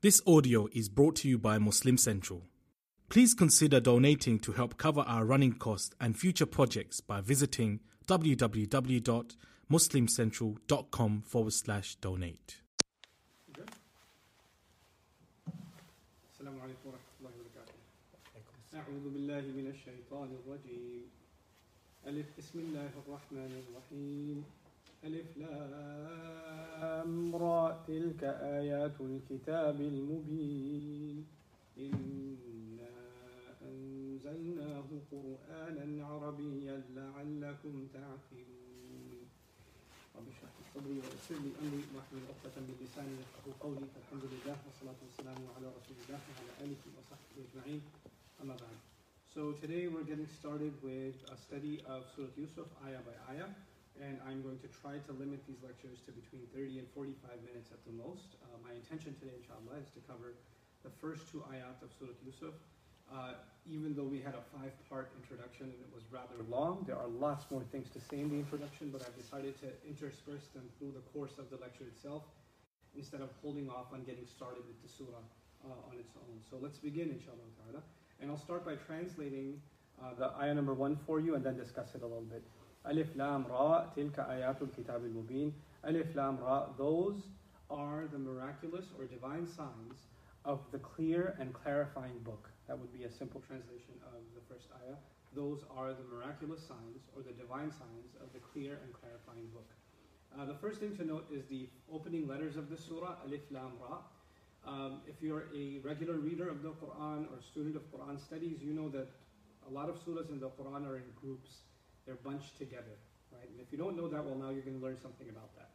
This audio is brought to you by Muslim Central. Please consider donating to help cover our running costs and future projects by visiting www.muslimcentral.com forward slash donate. السلام عليكم ورحمة الله وبركاته. أعوذ بالله من الشيطان الرجيم. ألف بسم الله الرحمن الرحيم. ألف لام را تلك آيات الكتاب المبين. إنا أنزلناه قرآنا عربيا لعلكم تعقلون. رب اشرح لي صدري ويسر لي أمري واحلل عقدة من لساني يفقهوا قولي الحمد لله والصلاة والسلام على رسول الله وعلى آله وصحبه أجمعين أما بعد. So today we're getting started with a study of Surah Yusuf ayah by ayah and I'm going to try to limit these lectures to between 30 and 45 minutes at the most. Uh, my intention today inshallah is to cover the first two ayat of Surah Yusuf uh, even though we had a five-part introduction and it was rather long, there are lots more things to say in the introduction, but I've decided to intersperse them through the course of the lecture itself instead of holding off on getting started with the surah uh, on its own. So let's begin, inshallah. And I'll start by translating uh, the ayah number one for you and then discuss it a little bit. Alif Lam Ra, Tilka Ayatul Kitab Mubin. Alif Lam Ra, those are the miraculous or divine signs of the clear and clarifying book. That would be a simple translation of the first ayah. Those are the miraculous signs or the divine signs of the clear and clarifying book. Uh, the first thing to note is the opening letters of the surah, Alif Lam Ra. Um, if you're a regular reader of the Quran or student of Quran studies, you know that a lot of surahs in the Quran are in groups. They're bunched together, right? And if you don't know that, well, now you're going to learn something about that.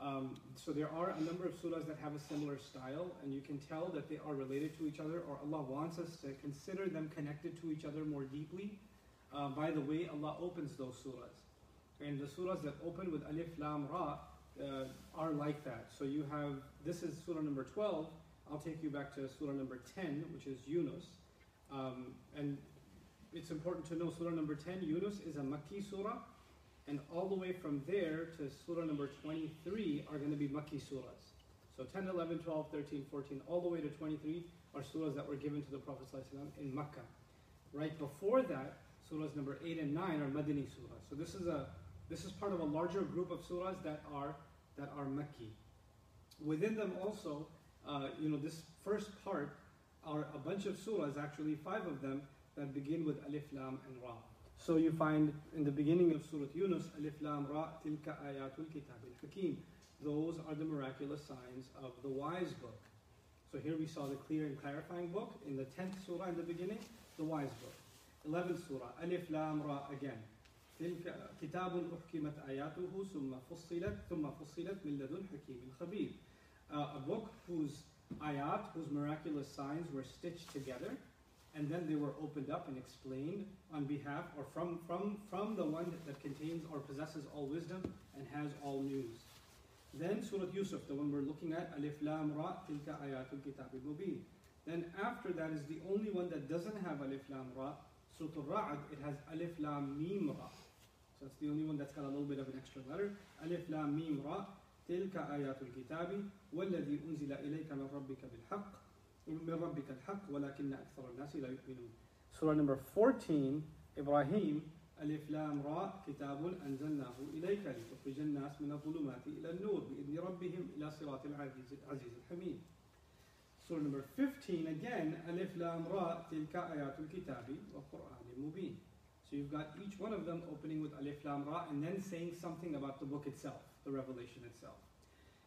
Um, so there are a number of surahs that have a similar style, and you can tell that they are related to each other, or Allah wants us to consider them connected to each other more deeply uh, by the way Allah opens those surahs. And the surahs that open with Alif Lam Ra uh, are like that. So you have, this is surah number 12. I'll take you back to surah number 10, which is Yunus. Um, and it's important to know surah number 10, Yunus, is a Makki surah. And all the way from there to surah number 23 are going to be Makki surahs. So 10, 11, 12, 13, 14, all the way to 23 are surahs that were given to the Prophet ﷺ in Makkah. Right before that, surahs number 8 and 9 are Madini surahs. So this is a this is part of a larger group of surahs that are that are Makki. Within them also, uh, you know, this first part are a bunch of surahs, actually five of them, that begin with Alif, Lam, and Ra. So you find in the beginning of Surah Yunus, Alif Lam Ra Tilka Ayatul Kitab al Hakim. Those are the miraculous signs of the wise book. So here we saw the clear and clarifying book. In the 10th surah in the beginning, the wise book. 11th surah, Alif Lam Ra again. تلك كتاب أحكمت آياته ثم فصلت ثم فصلت من لدن حكيم خبير. Uh, a book whose ayat, whose miraculous signs were stitched together and then they were opened up and explained on behalf or from, from, from the one that contains or possesses all wisdom and has all news. Then Surah Yusuf, the one we're looking at, Alif Lam Ra, Tilka Ayatul Kitab Mubin. Then after that is the only one that doesn't have Alif Lam Ra, Surah Ra'ad, it has Alif Lam Mim Ra. So it's the only one that's got a little bit of an extra letter. Alif Lam Mim Ra, تلك آيات الكتاب والذي أنزل إليك من ربك بالحق من ربك الحق ولكن أكثر الناس لا يؤمنون. Surah number 14, Ibrahim, ألف لام را كتاب أنزلناه إليك لتخرج الناس من الظلمات إلى النور بإذن ربهم إلى صراط العزيز العزيز الحميد. Surah number 15 again ألف لام را تلك آيات الكتاب وقرآن مبين. So you've got each one of them opening with Alif Lam Ra and then saying something about the book itself, the revelation itself.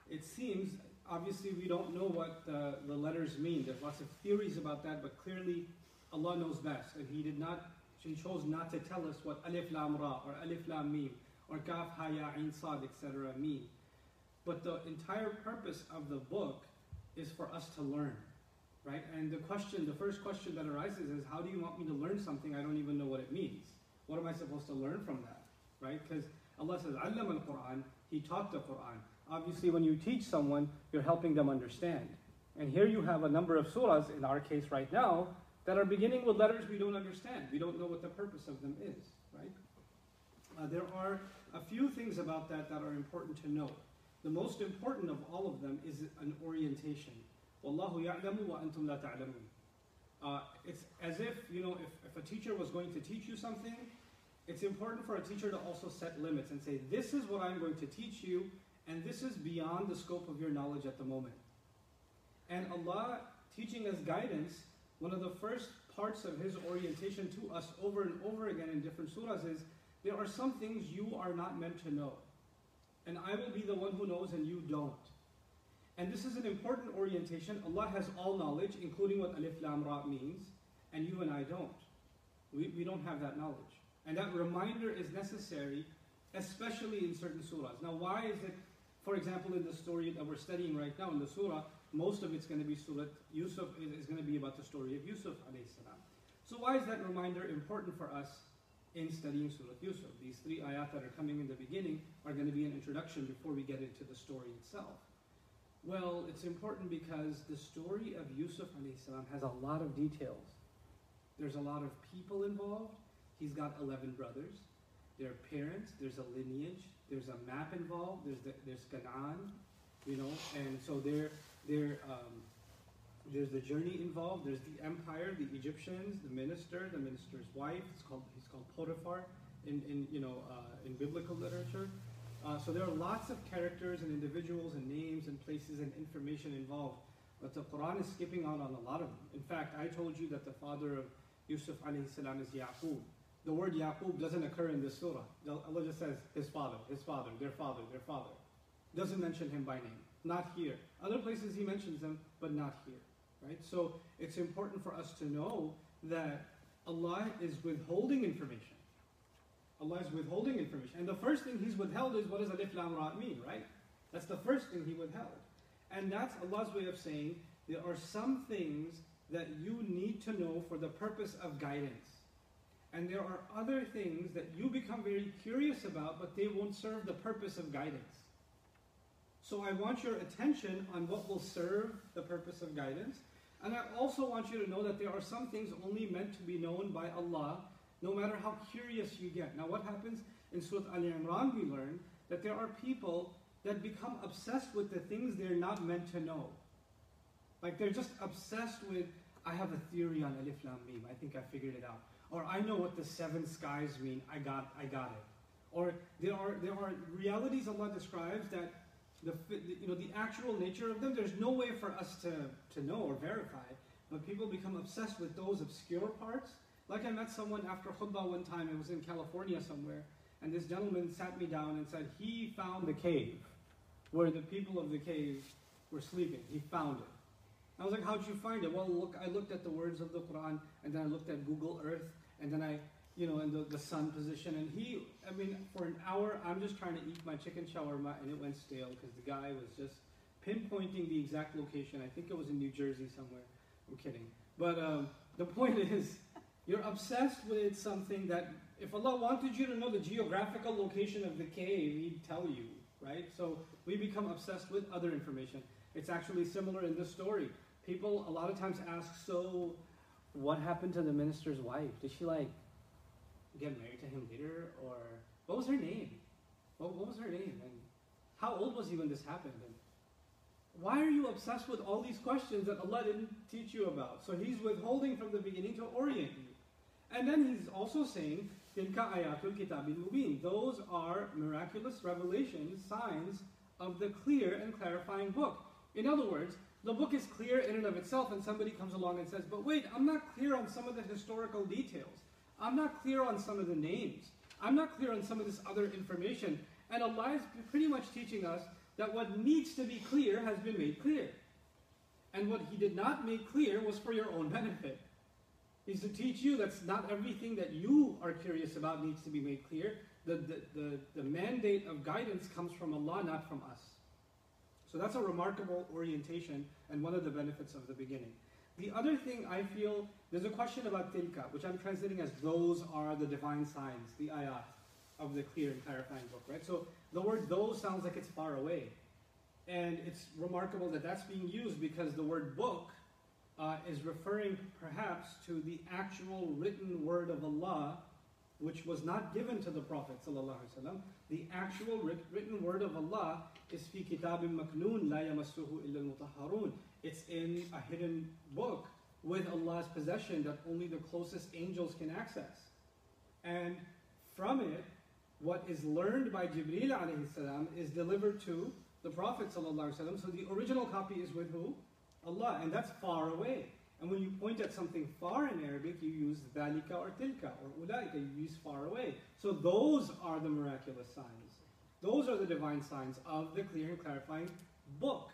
It seems obviously we don't know what uh, the letters mean. There's lots of theories about that, but clearly Allah knows best, and He did not. He chose not to tell us what Alif Lam Ra or Alif Lam Mim or Kaf Ha Ya Ain Sad etc. mean. But the entire purpose of the book is for us to learn, right? And the question, the first question that arises is, how do you want me to learn something I don't even know what it means? What am I supposed to learn from that, right? Because Allah says, "Allam al-Quran." He taught the Quran obviously when you teach someone, you're helping them understand. And here you have a number of surahs, in our case right now, that are beginning with letters we don't understand. We don't know what the purpose of them is, right? Uh, there are a few things about that that are important to note. The most important of all of them is an orientation. Wallahu ya'lamu wa antum la ta'lamun. Uh, it's as if, you know, if, if a teacher was going to teach you something, it's important for a teacher to also set limits and say, this is what I'm going to teach you, and this is beyond the scope of your knowledge at the moment. And Allah teaching us guidance, one of the first parts of His orientation to us over and over again in different surahs is there are some things you are not meant to know. And I will be the one who knows and you don't. And this is an important orientation. Allah has all knowledge, including what Alif Lam Ra means, and you and I don't. We, we don't have that knowledge. And that reminder is necessary, especially in certain surahs. Now, why is it, for example, in the story that we're studying right now in the surah, most of it's going to be Surah Yusuf is going to be about the story of Yusuf salam. So why is that reminder important for us in studying Surah Yusuf? These three ayat that are coming in the beginning are going to be an introduction before we get into the story itself. Well, it's important because the story of Yusuf salam has a lot of details. There's a lot of people involved. He's got 11 brothers. There are parents. There's a lineage. There's a map involved. There's the, there's Canaan, you know, and so there there, um, there's the journey involved. There's the empire, the Egyptians, the minister, the minister's wife. It's called he's called Potiphar in, in you know uh, in biblical literature. Uh, so there are lots of characters and individuals and names and places and information involved. But the Quran is skipping out on a lot of them. In fact, I told you that the father of Yusuf alayhi salam is Yaqub. The word Yaqub doesn't occur in this surah. Allah just says his father, his father, their father, their father. Doesn't mention him by name. Not here. Other places he mentions them, but not here. Right? So it's important for us to know that Allah is withholding information. Allah is withholding information. And the first thing He's withheld is what does Alif Lam Ra mean, right? That's the first thing He withheld. And that's Allah's way of saying there are some things that you need to know for the purpose of guidance. And there are other things that you become very curious about, but they won't serve the purpose of guidance. So I want your attention on what will serve the purpose of guidance. And I also want you to know that there are some things only meant to be known by Allah, no matter how curious you get. Now, what happens in Surah Al Imran, we learn that there are people that become obsessed with the things they're not meant to know. Like they're just obsessed with, I have a theory on Alif Lam Mim, I think I figured it out. Or I know what the seven skies mean, I got, I got it. Or there are, there are realities Allah describes that the, you know, the actual nature of them, there's no way for us to, to know or verify. But people become obsessed with those obscure parts. Like I met someone after khutbah one time, it was in California somewhere, and this gentleman sat me down and said he found the cave where the people of the cave were sleeping. He found it. I was like, how'd you find it? Well, look, I looked at the words of the Quran, and then I looked at Google Earth, and then I you know, in the, the sun position. And he, I mean, for an hour, I'm just trying to eat my chicken shawarma, and it went stale because the guy was just pinpointing the exact location. I think it was in New Jersey somewhere. I'm kidding. But um, the point is, you're obsessed with something that, if Allah wanted you to know the geographical location of the cave, He'd tell you, right? So we become obsessed with other information. It's actually similar in this story. People a lot of times ask, so what happened to the minister's wife? Did she like get married to him later? Or what was her name? What, what was her name? And how old was he when this happened? And why are you obsessed with all these questions that Allah didn't teach you about? So He's withholding from the beginning to orient you. And then He's also saying, ayatul kitabil mubin. Those are miraculous revelations, signs of the clear and clarifying book. In other words, the book is clear in and of itself, and somebody comes along and says, But wait, I'm not clear on some of the historical details. I'm not clear on some of the names. I'm not clear on some of this other information. And Allah is pretty much teaching us that what needs to be clear has been made clear. And what He did not make clear was for your own benefit. He's to teach you that not everything that you are curious about needs to be made clear. The, the, the, the mandate of guidance comes from Allah, not from us. So that's a remarkable orientation and one of the benefits of the beginning. The other thing I feel, there's a question about tilka, which I'm translating as those are the divine signs, the ayat of the clear and clarifying book, right? So the word those sounds like it's far away. And it's remarkable that that's being used because the word book uh, is referring perhaps to the actual written word of Allah, which was not given to the Prophet. The actual written word of Allah is fi kitabim maknoon la yamassuhu illa It's in a hidden book with Allah's possession that only the closest angels can access. And from it, what is learned by Jibreel alayhi salam is delivered to the Prophet sallallahu. So the original copy is with who? Allah, and that's far away. And when you point at something far in Arabic, you use dhalika or tilka or ulaika, you use far away. So those are the miraculous signs. Those are the divine signs of the clear and clarifying book.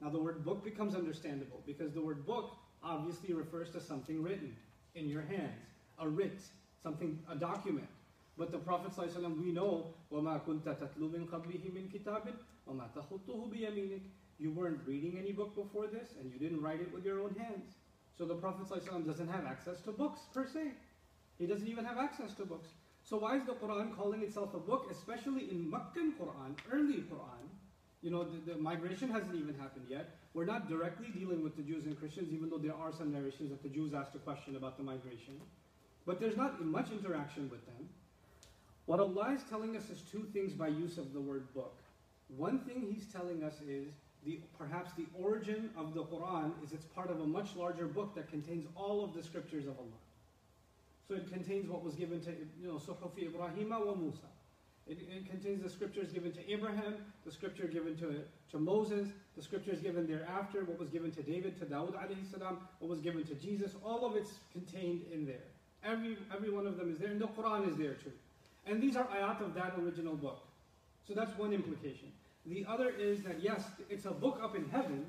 Now the word book becomes understandable because the word book obviously refers to something written in your hands, a writ, something, a document. But the Prophet ﷺ, we know, وَمَا كُنْتَ تَتْلُو مِنْ قَبْلِهِ مِنْ كِتَابٍ وَمَا تَخُطُّهُ بِيَمِينِكَ You weren't reading any book before this, and you didn't write it with your own hands. So the Prophet ﷺ doesn't have access to books per se. He doesn't even have access to books. So why is the Quran calling itself a book, especially in Meccan Quran, early Quran? You know, the, the, migration hasn't even happened yet. We're not directly dealing with the Jews and Christians, even though there are some narrations that the Jews asked a question about the migration. But there's not much interaction with them. What Allah is telling us is two things by use of the word book. One thing He's telling us is the, perhaps the origin of the Quran is it's part of a much larger book that contains all of the scriptures of Allah. So it contains what was given to, you know, Suhufi Ibrahim wa Musa. It, it, contains the scriptures given to Abraham, the scripture given to, to Moses, the scriptures given thereafter, what was given to David, to Dawood alayhi salam, what was given to Jesus. All of it's contained in there. Every, every one of them is there, and the Quran is there too. And these are ayat of that original book. So that's one implication. The other is that yes, it's a book up in heaven,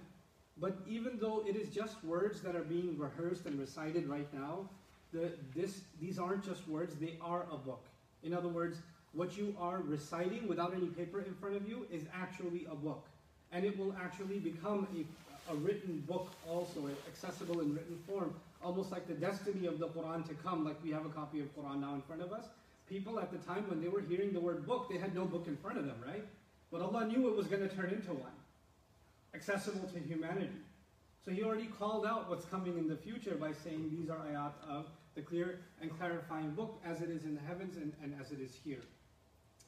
but even though it is just words that are being rehearsed and recited right now, the, this, these aren't just words, they are a book. In other words, what you are reciting without any paper in front of you is actually a book. And it will actually become a, a written book also, accessible in written form, almost like the destiny of the Quran to come, like we have a copy of Quran now in front of us. People at the time when they were hearing the word book, they had no book in front of them, right? But Allah knew it was going to turn into one, accessible to humanity. So He already called out what's coming in the future by saying these are ayat of the clear and clarifying book as it is in the heavens and, and as it is here.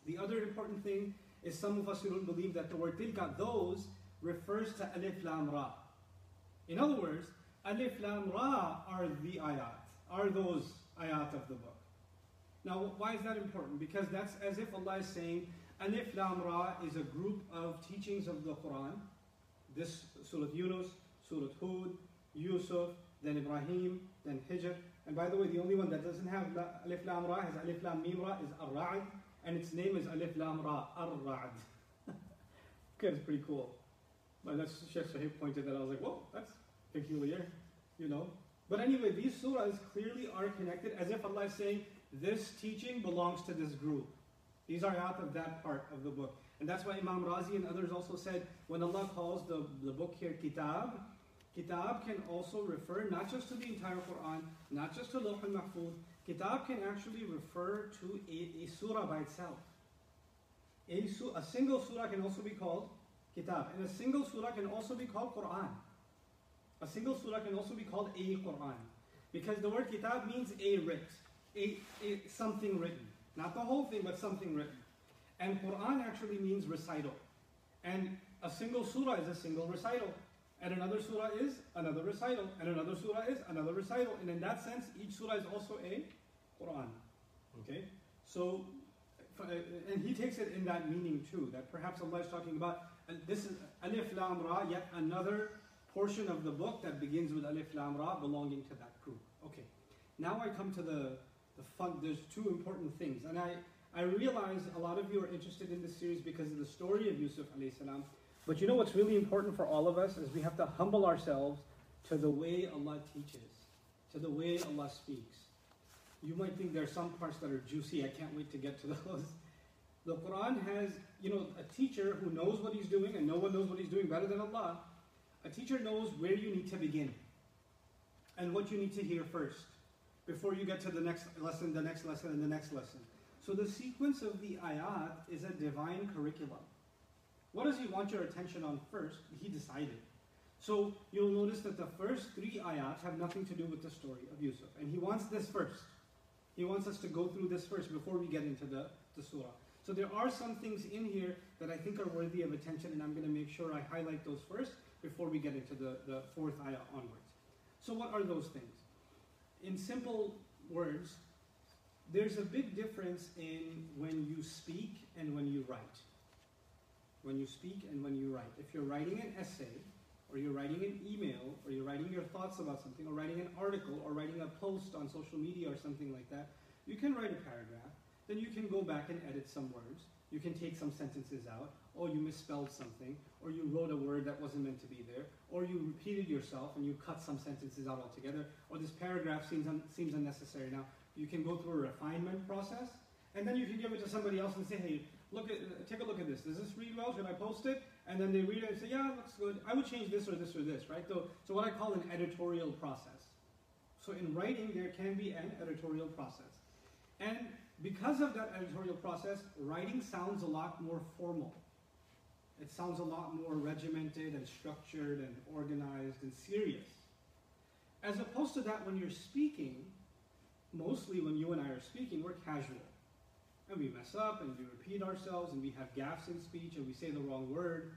The other important thing is some of us who don't believe that the word tilka, those, refers to alif lam ra. In other words, alif lam ra are the ayat, are those ayat of the book. Now, why is that important? Because that's as if Allah is saying, alif lam ra is a group of teachings of the Quran. This Surah Yunus, Surah Hud, Yusuf, then Ibrahim, then Hijr. And by the way, the only one that doesn't have alif lam ra has alif lam mim ra is ar-ra'd, and its name is alif lam ra, ar-ra'd. okay, it's pretty cool. But that's Sheikh Sahib pointed that I was like, whoa, that's peculiar, you know. But anyway, these surahs clearly are connected as if Allah is saying, this teaching belongs to this group. These are out of that part of the book. And that's why Imam Razi and others also said, when Allah calls the, the book here kitab, kitab can also refer not just to the entire Quran, not just to Lawh al-Mahfuz, kitab can actually refer to a, a surah by itself. A, su- a single surah can also be called kitab. And a single surah can also be called Quran. A single surah can also be called a Quran. Because the word kitab means a writ, a, a, something written. Not the whole thing, but something written. And Quran actually means recital. And a single surah is a single recital. And another surah is another recital. And another surah is another recital. And in that sense, each surah is also a Quran. Okay? So, uh, and he takes it in that meaning too, that perhaps Allah is talking about, uh, this is Alif Lam Ra, yet another portion of the book that begins with Alif Lam Ra belonging to that group. Okay. Now I come to the, the fun, there's two important things. And I, I realize a lot of you are interested in this series because of the story of Yusuf alayhi salam. But you know what's really important for all of us is we have to humble ourselves to the way Allah teaches, to the way Allah speaks. You might think there are some parts that are juicy. I can't wait to get to those. The Quran has, you know, a teacher who knows what he's doing, and no one knows what he's doing better than Allah. A teacher knows where you need to begin and what you need to hear first before you get to the next lesson, the next lesson, and the next lesson. So the sequence of the ayat is a divine curriculum. What does he want your attention on first? He decided. So you'll notice that the first three ayat have nothing to do with the story of Yusuf. And he wants this first. He wants us to go through this first before we get into the, the surah. So there are some things in here that I think are worthy of attention, and I'm going to make sure I highlight those first before we get into the, the fourth ayah onwards. So, what are those things? In simple words, there's a big difference in when you speak and when you write. When you speak and when you write. If you're writing an essay, or you're writing an email, or you're writing your thoughts about something, or writing an article, or writing a post on social media or something like that, you can write a paragraph. Then you can go back and edit some words. You can take some sentences out, or you misspelled something, or you wrote a word that wasn't meant to be there, or you repeated yourself and you cut some sentences out altogether, or this paragraph seems, un- seems unnecessary. Now, you can go through a refinement process, and then you can give it to somebody else and say, hey, look at, take a look at this. Does this read well? Should I post it? And then they read it and say, yeah, it looks good. I would change this or this or this, right? So, so what I call an editorial process. So in writing, there can be an editorial process. And because of that editorial process, writing sounds a lot more formal. It sounds a lot more regimented and structured and organized and serious. As opposed to that, when you're speaking, mostly when you and I are speaking, we're casual. And we mess up and we repeat ourselves and we have gaps in speech and we say the wrong word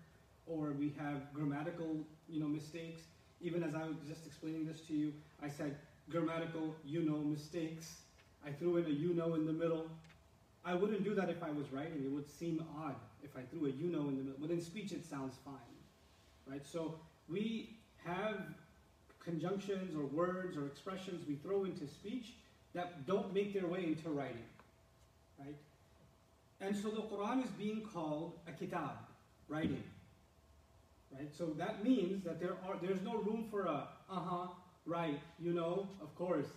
or we have grammatical you know, mistakes. Even as I was just explaining this to you, I said grammatical you know mistakes. I threw in a you know in the middle. I wouldn't do that if I was writing. It would seem odd if I threw a you know in the middle. But in speech, it sounds fine. Right? So we have conjunctions or words or expressions we throw into speech that don't make their way into writing. Right? And so the Quran is being called a kitab, writing. Right? So that means that there are there's no room for a uh-huh, right, you know, of course,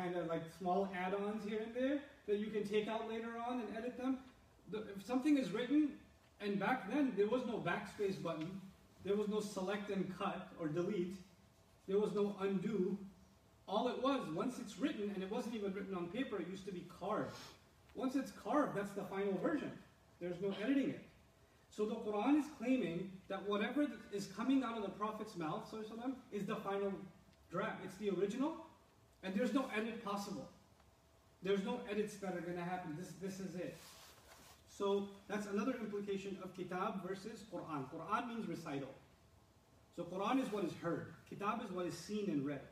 kind of like small add-ons here and there that you can take out later on and edit them. The, if something is written, and back then there was no backspace button, there was no select and cut or delete, there was no undo. All it was, once it's written, and it wasn't even written on paper, it used to be carved. Once it's carved, that's the final version. There's no editing it. So the Quran is claiming that whatever is coming out of the Prophet's mouth is the final draft. It's the original, and there's no edit possible. There's no edits that are going to happen. This, this is it. So that's another implication of kitab versus Quran. Quran means recital. So Quran is what is heard. Kitab is what is seen and read.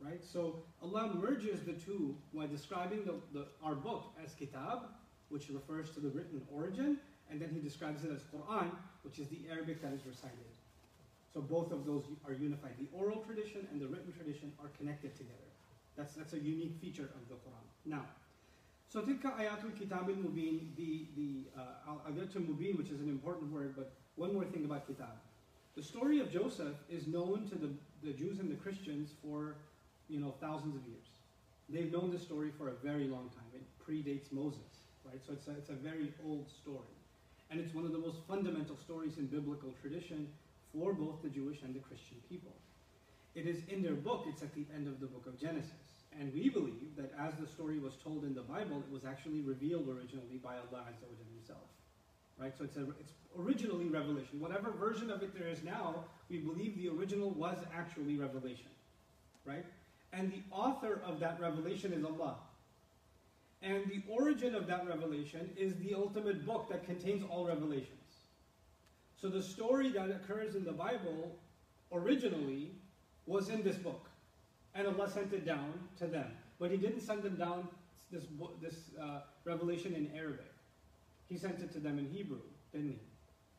Right? So Allah merges the two by describing the, the, our book as kitab, which refers to the written origin, and then he describes it as Quran, which is the Arabic that is recited. So both of those are unified. The oral tradition and the written tradition are connected together. That's, that's a unique feature of the Quran. Now, so tilka ayatul kitab mubin, the, the, uh, I'll, I'll get to mubin, which is an important word, but one more thing about kitab. The story of Joseph is known to the, the Jews and the Christians for, you know, thousands of years. They've known this story for a very long time. It predates Moses, right? So it's a, it's a very old story. And it's one of the most fundamental stories in biblical tradition for both the Jewish and the Christian people. It is in their book, it's at the end of the book of Genesis. And we believe that as the story was told in the Bible, it was actually revealed originally by Allah himself. Right? So it's, a, it's originally revelation. Whatever version of it there is now, we believe the original was actually revelation. Right? And the author of that revelation is Allah. And the origin of that revelation is the ultimate book that contains all revelations. So the story that occurs in the Bible originally was in this book. And Allah sent it down to them. But He didn't send them down this, this uh, revelation in Arabic. He sent it to them in Hebrew, didn't He?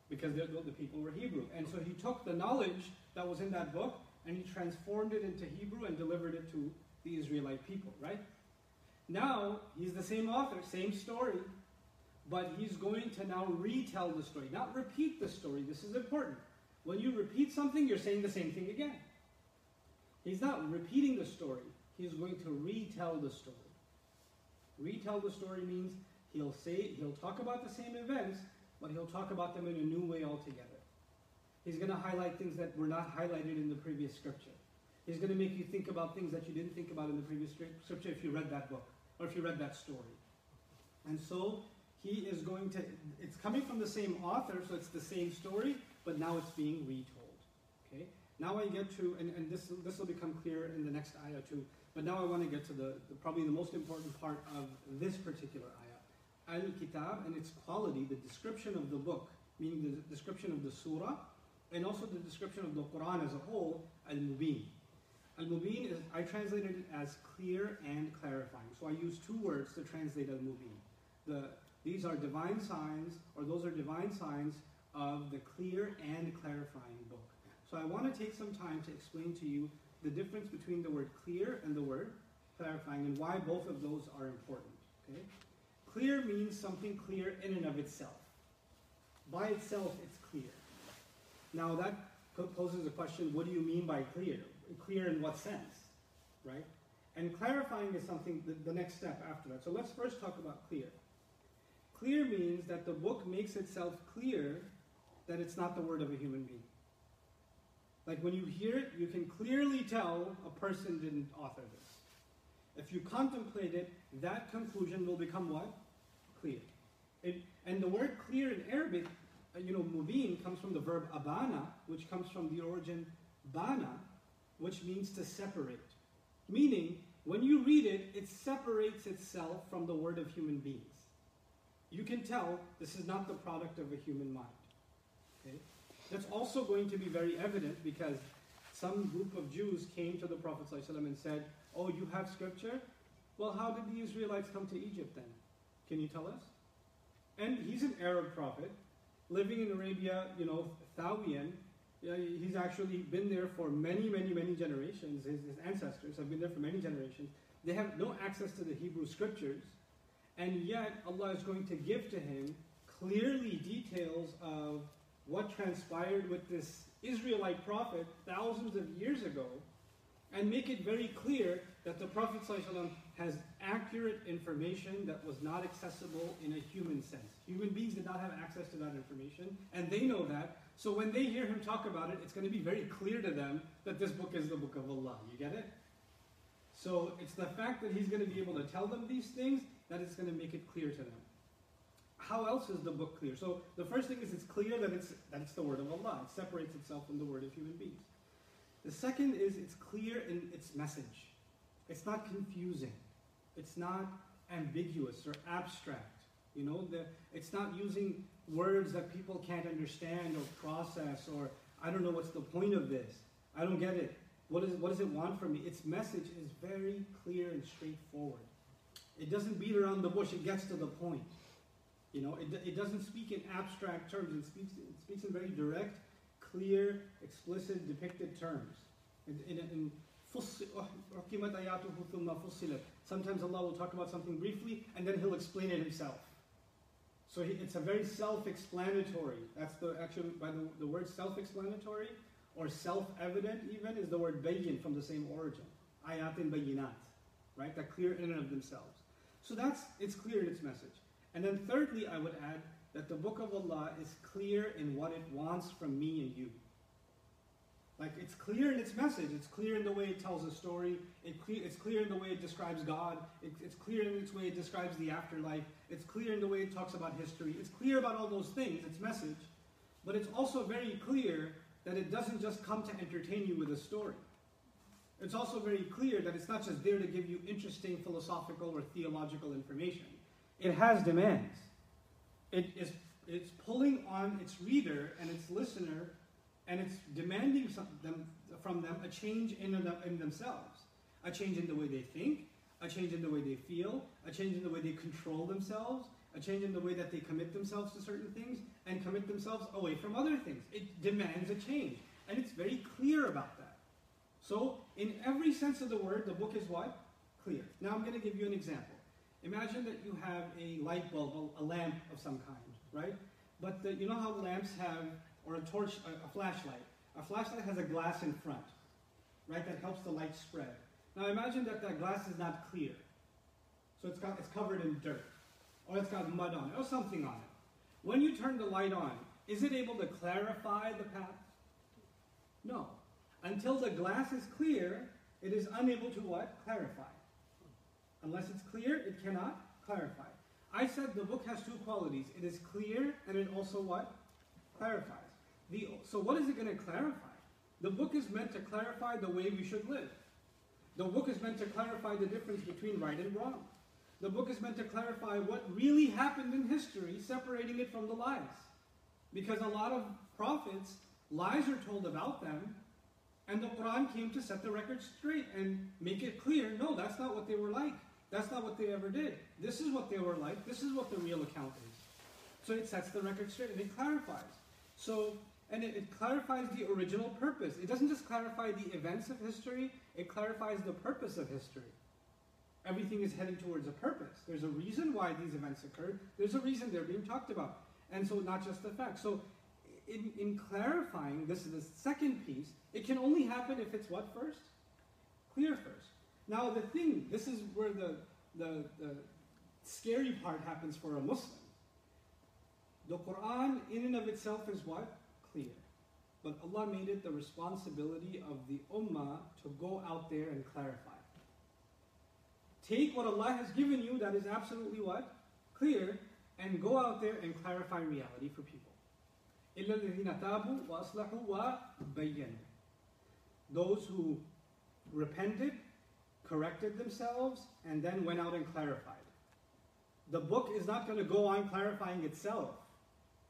Because the, the people were Hebrew. And so He took the knowledge that was in that book and He transformed it into Hebrew and delivered it to the Israelite people, right? Now, He's the same author, same story, but He's going to now retell the story, not repeat the story. This is important. When you repeat something, you're saying the same thing again. He's not repeating the story, he's going to retell the story. Retell the story means he'll say he'll talk about the same events, but he'll talk about them in a new way altogether. He's going to highlight things that were not highlighted in the previous scripture. He's going to make you think about things that you didn't think about in the previous scripture if you read that book or if you read that story. And so he is going to, it's coming from the same author, so it's the same story, but now it's being retold. Okay? Now I get to, and, and this, this will become clear in the next ayah too, but now I want to get to the, the probably the most important part of this particular ayah. Al-Kitab and its quality, the description of the book, meaning the description of the surah, and also the description of the Quran as a whole, al-mubin. Al-mubin is, I translated it as clear and clarifying. So I use two words to translate al-mubin. The, these are divine signs, or those are divine signs of the clear and clarifying book. So I want to take some time to explain to you the difference between the word clear and the word clarifying and why both of those are important. Okay? Clear means something clear in and of itself. By itself, it's clear. Now that poses a question, what do you mean by clear? Clear in what sense? Right? And clarifying is something, the, the next step after that. So let's first talk about clear. Clear means that the book makes itself clear that it's not the word of a human being. Like when you hear it, you can clearly tell a person didn't author this. If you contemplate it, that conclusion will become what? Clear. It, and the word clear in Arabic, uh, you know, mubin comes from the verb abana, which comes from the origin bana, which means to separate. Meaning, when you read it, it separates itself from the word of human beings. You can tell this is not the product of a human mind. Okay? That's also going to be very evident because some group of Jews came to the Prophet and said, Oh, you have scripture? Well, how did the Israelites come to Egypt then? Can you tell us? And he's an Arab prophet, living in Arabia, you know, Thawiyan. He's actually been there for many, many, many generations. His, his ancestors have been there for many generations. They have no access to the Hebrew scriptures. And yet, Allah is going to give to him clearly details of what transpired with this Israelite prophet thousands of years ago and make it very clear that the Prophet ﷺ has accurate information that was not accessible in a human sense. Human beings did not have access to that information, and they know that. So when they hear him talk about it, it's going to be very clear to them that this book is the book of Allah. You get it? So it's the fact that he's going to be able to tell them these things that is going to make it clear to them. How else is the book clear? So the first thing is it's clear that it's that it's the word of Allah. It separates itself from the word of human beings. The second is it's clear in its message. It's not confusing. It's not ambiguous or abstract. You know, the, it's not using words that people can't understand or process or I don't know what's the point of this. I don't get it. What, is, what does it want from me? Its message is very clear and straightforward. It doesn't beat around the bush, it gets to the point. You know, it, it doesn't speak in abstract terms, it speaks, it speaks in very direct, clear, explicit, depicted terms. In, in, in Sometimes Allah will talk about something briefly and then He'll explain it Himself. So he, it's a very self-explanatory. That's the actually by the, the word self-explanatory or self-evident even is the word bayin from the same origin. Ayatin bayinat, right? That clear in and of themselves. So that's it's clear in its message. And then thirdly, I would add that the book of Allah is clear in what it wants from me and you. Like it's clear in its message. It's clear in the way it tells a story. It cle- it's clear in the way it describes God. It, it's clear in its way it describes the afterlife. It's clear in the way it talks about history. It's clear about all those things, its message. But it's also very clear that it doesn't just come to entertain you with a story. It's also very clear that it's not just there to give you interesting philosophical or theological information. It has demands. It is it's pulling on its reader and its listener and it's demanding them, from them a change in, in themselves, a change in the way they think, a change in the way they feel, a change in the way they control themselves, a change in the way that they commit themselves to certain things and commit themselves away from other things. It demands a change. And it's very clear about. So, in every sense of the word, the book is what? Clear. Now, I'm going to give you an example. Imagine that you have a light bulb, a lamp of some kind, right? But the, you know how lamps have or a torch, a, a flashlight. A flashlight has a glass in front, right, that helps the light spread. Now imagine that that glass is not clear. So it's, got, it's covered in dirt, or it's got mud on it, or something on it. When you turn the light on, is it able to clarify the path? No. Until the glass is clear, it is unable to what? Clarify. Unless it's clear, it cannot clarify. I said the book has two qualities. It is clear and it also what? Clarifies. The, so what is it going to clarify? The book is meant to clarify the way we should live. The book is meant to clarify the difference between right and wrong. The book is meant to clarify what really happened in history, separating it from the lies. Because a lot of prophets Lies are told about them, and the Quran came to set the record straight and make it clear no, that's not what they were like. That's not what they ever did. This is what they were like. This is what the real account is. So it sets the record straight and it clarifies. So, and it, it clarifies the original purpose. It doesn't just clarify the events of history, it clarifies the purpose of history. Everything is heading towards a purpose. There's a reason why these events occurred. There's a reason they're being talked about. And so not just the facts. So in, in clarifying, this is the second piece, it can only happen if it's what first? Clear first. Now the thing, this is where the, the, the scary part happens for a Muslim. The Quran in and of itself is what? Clear. But Allah made it the responsibility of the Ummah to go out there and clarify. Take what Allah has given you that is absolutely what? Clear, and go out there and clarify reality for people. Those who repented, corrected themselves, and then went out and clarified. The book is not going to go on clarifying itself.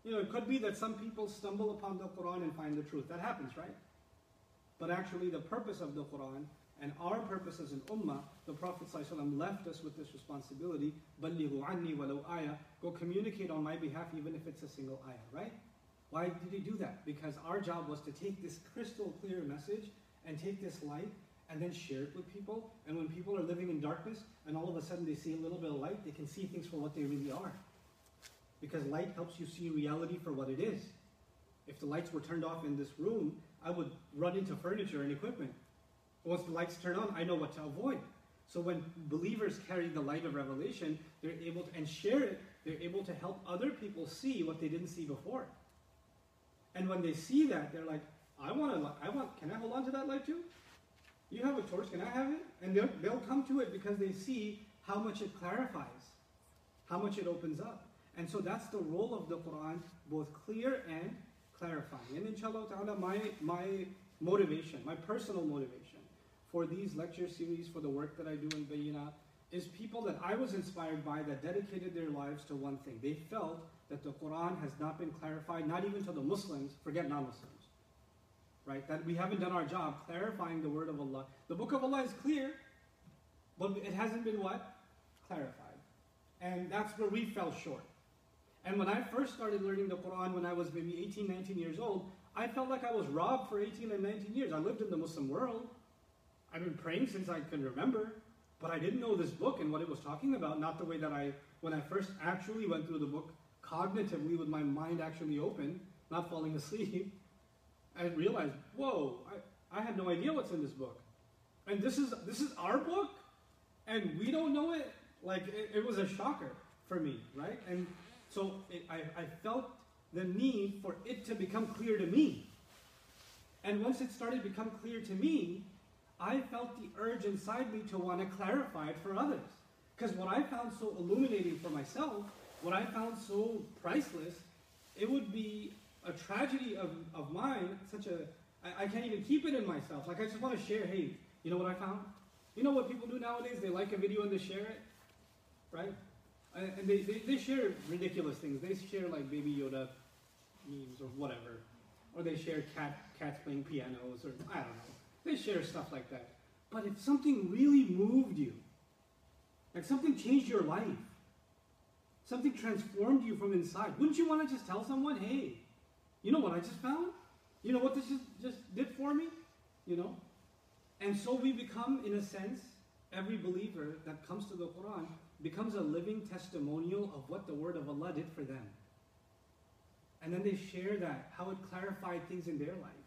You know, it could be that some people stumble upon the Quran and find the truth. That happens, right? But actually, the purpose of the Quran and our purpose as an ummah, the Prophet ﷺ left us with this responsibility. بَلِّغُ عَنِّي وَلَوْ آيَةً Go communicate on my behalf even if it's a single ayah, right? Why did he do that? Because our job was to take this crystal clear message and take this light and then share it with people. And when people are living in darkness and all of a sudden they see a little bit of light, they can see things for what they really are. Because light helps you see reality for what it is. If the lights were turned off in this room, I would run into furniture and equipment once the lights turn on, I know what to avoid. So when believers carry the light of revelation, they're able to, and share it, they're able to help other people see what they didn't see before. And when they see that, they're like, I want to, I want, can I hold on to that light too? You have a torch, can I have it? And they'll, they'll come to it because they see how much it clarifies, how much it opens up. And so that's the role of the Quran, both clear and clarifying. And inshallah ta'ala, my, my motivation, my personal motivation, for these lecture series, for the work that I do in Bayyinah, is people that I was inspired by that dedicated their lives to one thing. They felt that the Quran has not been clarified, not even to the Muslims, forget non Muslims. Right? That we haven't done our job clarifying the word of Allah. The book of Allah is clear, but it hasn't been what? Clarified. And that's where we fell short. And when I first started learning the Quran when I was maybe 18, 19 years old, I felt like I was robbed for 18 and 19 years. I lived in the Muslim world. I've been praying since I can remember, but I didn't know this book and what it was talking about, not the way that I, when I first actually went through the book cognitively with my mind actually open, not falling asleep, I realized, whoa, I, I had no idea what's in this book. And this is this is our book, and we don't know it. Like it, it was a shocker for me, right? And so it, I, I felt the need for it to become clear to me. And once it started to become clear to me, I felt the urge inside me to want to clarify it for others. Because what I found so illuminating for myself, what I found so priceless, it would be a tragedy of, of mine, such a, I, I can't even keep it in myself. Like I just want to share, hey, you know what I found? You know what people do nowadays? They like a video and they share it, right? And they, they, they share ridiculous things. They share like Baby Yoda memes or whatever. Or they share cat, cats playing pianos or I don't know. They share stuff like that. But if something really moved you, like something changed your life, something transformed you from inside, wouldn't you want to just tell someone, hey, you know what I just found? You know what this just, just did for me? You know? And so we become, in a sense, every believer that comes to the Quran becomes a living testimonial of what the word of Allah did for them. And then they share that, how it clarified things in their life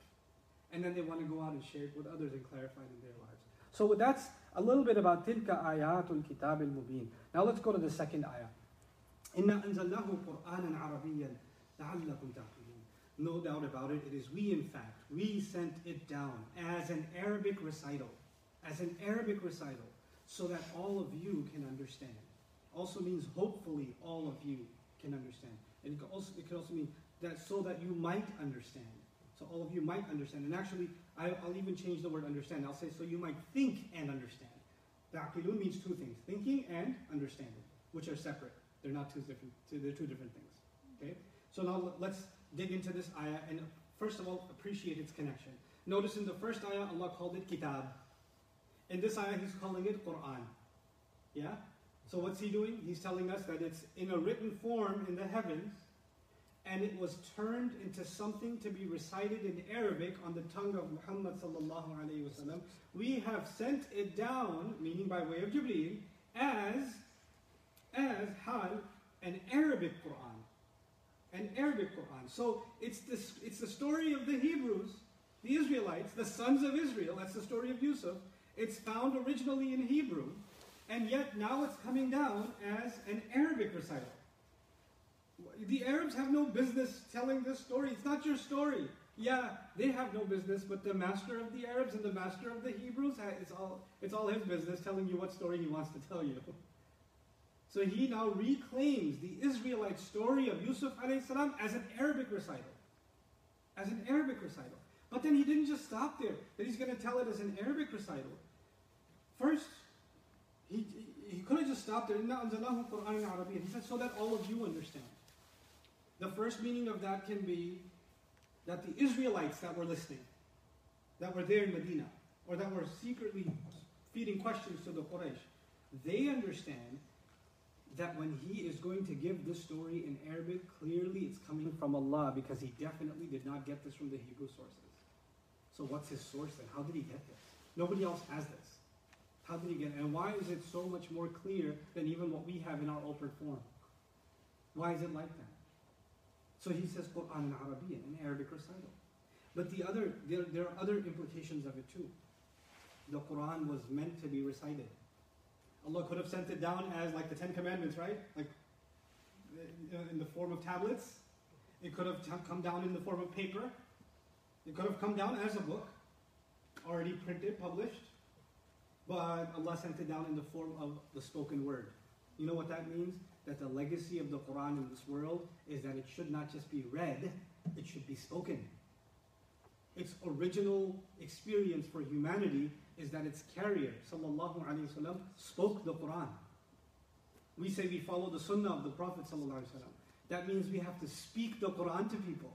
and then they want to go out and share it with others and clarify it in their lives. So that's a little bit about tilka ayatul kitab al-mubin. Now let's go to the second ayah. Inna anzalnahu Qur'anan Arabiyyan la'allakum ta'qilun. No doubt about it, it is we in fact, we sent it down as an Arabic recital, as an Arabic recital, so that all of you can understand. Also means hopefully all of you can understand. And it could also, it could also mean that so that you might understand so all of you might understand. And actually, I, will even change the word understand. I'll say, so you might think and understand. Ta'qilun means two things, thinking and understanding, which are separate. They're not two different, they're two different things. Okay? So now let's dig into this ayah and first of all, appreciate its connection. Notice in the first ayah, Allah called it kitab. In this ayah, He's calling it Quran. Yeah? So what's He doing? He's telling us that it's in a written form in the heavens, and it was turned into something to be recited in Arabic on the tongue of Muhammad sallallahu alaihi wasallam. We have sent it down, meaning by way of Jibreel, as as hal an Arabic Quran, an Arabic Quran. So it's this, it's the story of the Hebrews, the Israelites, the sons of Israel. That's the story of Yusuf. It's found originally in Hebrew, and yet now it's coming down as an Arabic recital. The Arabs have no business telling this story. It's not your story. Yeah, they have no business, but the master of the Arabs and the master of the Hebrews, it's all, it's all his business telling you what story he wants to tell you. So he now reclaims the Israelite story of Yusuf salam as an Arabic recital. As an Arabic recital. But then he didn't just stop there, that he's going to tell it as an Arabic recital. First, he, he could have just stopped there. He said, so that all of you understand. The first meaning of that can be that the Israelites that were listening, that were there in Medina, or that were secretly feeding questions to the Quraysh, they understand that when he is going to give this story in Arabic, clearly it's coming from Allah because he definitely did not get this from the Hebrew sources. So what's his source then? How did he get this? Nobody else has this. How did he get it? And why is it so much more clear than even what we have in our open form? Why is it like that? So he says Quran in Arabian, an Arabic recital. But the other, there, there are other implications of it too. The Quran was meant to be recited. Allah could have sent it down as like the Ten Commandments, right? Like in the form of tablets. It could have come down in the form of paper. It could have come down as a book, already printed, published. But Allah sent it down in the form of the spoken word. You know what that means? That the legacy of the Quran in this world is that it should not just be read, it should be spoken. Its original experience for humanity is that its carrier, sallallahu alaihi wasallam, spoke the Quran. We say we follow the sunnah of the Prophet sallallahu alaihi wasallam. That means we have to speak the Quran to people.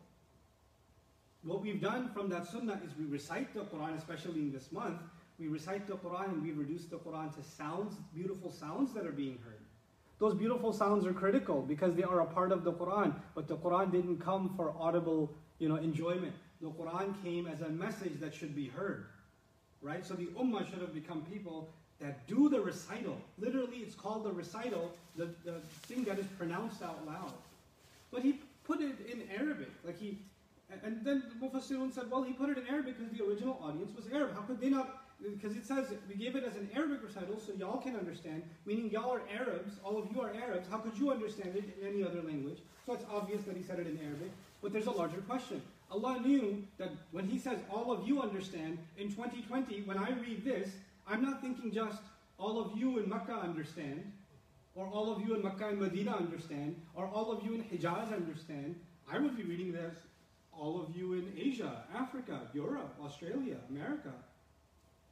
What we've done from that sunnah is we recite the Quran, especially in this month. We recite the Quran and we reduce the Quran to sounds, beautiful sounds that are being heard. Those beautiful sounds are critical because they are a part of the Quran, but the Quran didn't come for audible, you know, enjoyment. The Quran came as a message that should be heard right? So the ummah should have become people that do the recital. Literally, it's called the recital, the, the thing that is pronounced out loud. But he put it in Arabic. Like he, and then the Mufassirun said, well, he put it in Arabic because the original audience was Arab. How could they not? Because it says we gave it as an Arabic recital so y'all can understand, meaning y'all are Arabs, all of you are Arabs. How could you understand it in any other language? So it's obvious that he said it in Arabic. But there's a larger question. Allah knew that when He says, all of you understand, in 2020, when I read this, I'm not thinking just all of you in Makkah understand, or all of you in Makkah and Medina understand, or all of you in Hijaz understand. I would be reading this, all of you in Asia, Africa, Europe, Australia, America.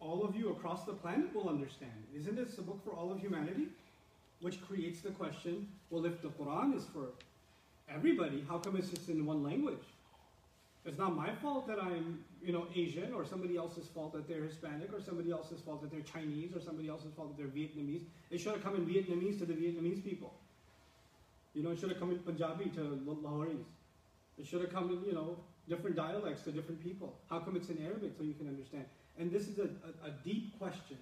All of you across the planet will understand. Isn't this a book for all of humanity? Which creates the question well, if the Quran is for everybody, how come it's just in one language? It's not my fault that I'm, you know, Asian, or somebody else's fault that they're Hispanic, or somebody else's fault that they're Chinese, or somebody else's fault that they're Vietnamese. It should have come in Vietnamese to the Vietnamese people. You know, it should have come in Punjabi to the Lahoris. It should have come in, you know, different dialects to different people. How come it's in Arabic so you can understand? And this is a, a, a deep question.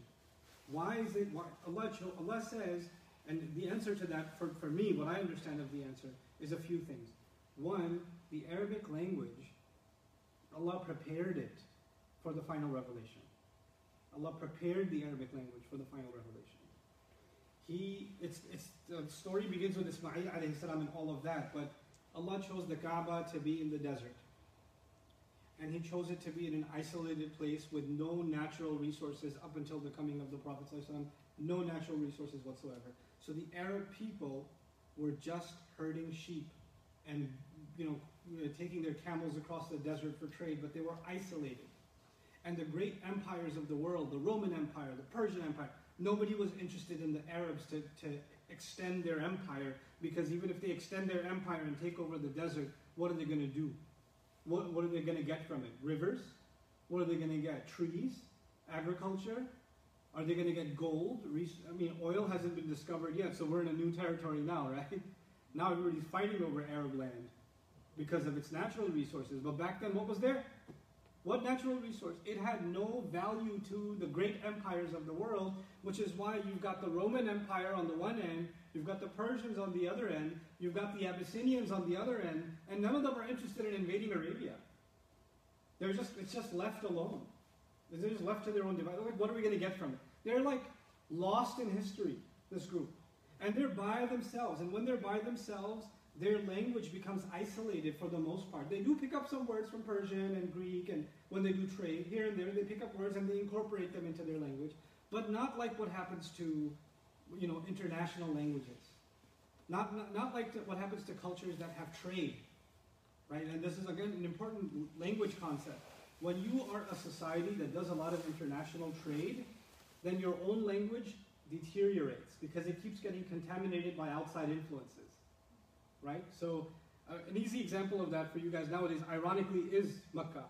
Why is it, why, Allah, Allah says, and the answer to that, for, for me, what I understand of the answer, is a few things. One, the Arabic language Allah prepared it for the final revelation. Allah prepared the Arabic language for the final revelation. He, it's, it's, the story begins with Ismail alayhi salam and all of that, but Allah chose the Kaaba to be in the desert. And He chose it to be in an isolated place with no natural resources up until the coming of the Prophet no natural resources whatsoever. So the Arab people were just herding sheep and you know taking their camels across the desert for trade, but they were isolated. And the great empires of the world, the Roman Empire, the Persian Empire, nobody was interested in the Arabs to, to extend their empire because even if they extend their empire and take over the desert, what are they going to do? What, what are they going to get from it? Rivers? What are they going to get? Trees? Agriculture? Are they going to get gold? I mean, oil hasn't been discovered yet, so we're in a new territory now, right? Now everybody's fighting over Arab land because of its natural resources. But back then, what was there? What natural resource? It had no value to the great empires of the world, which is why you've got the Roman Empire on the one end, you've got the Persians on the other end, you've got the Abyssinians on the other end, and none of them are interested in invading Arabia. They're just, it's just left alone. They're just left to their own device. Like, what are we going to get from it? They're like lost in history, this group. And they're by themselves. And when they're by themselves, their language becomes isolated for the most part. They do pick up some words from Persian and Greek, and when they do trade here and there, they pick up words and they incorporate them into their language, but not like what happens to, you know, international languages. Not, not, not like to, what happens to cultures that have trade, right? And this is, again, an important language concept. When you are a society that does a lot of international trade, then your own language deteriorates because it keeps getting contaminated by outside influences right? So uh, an easy example of that for you guys nowadays, ironically, is Mecca.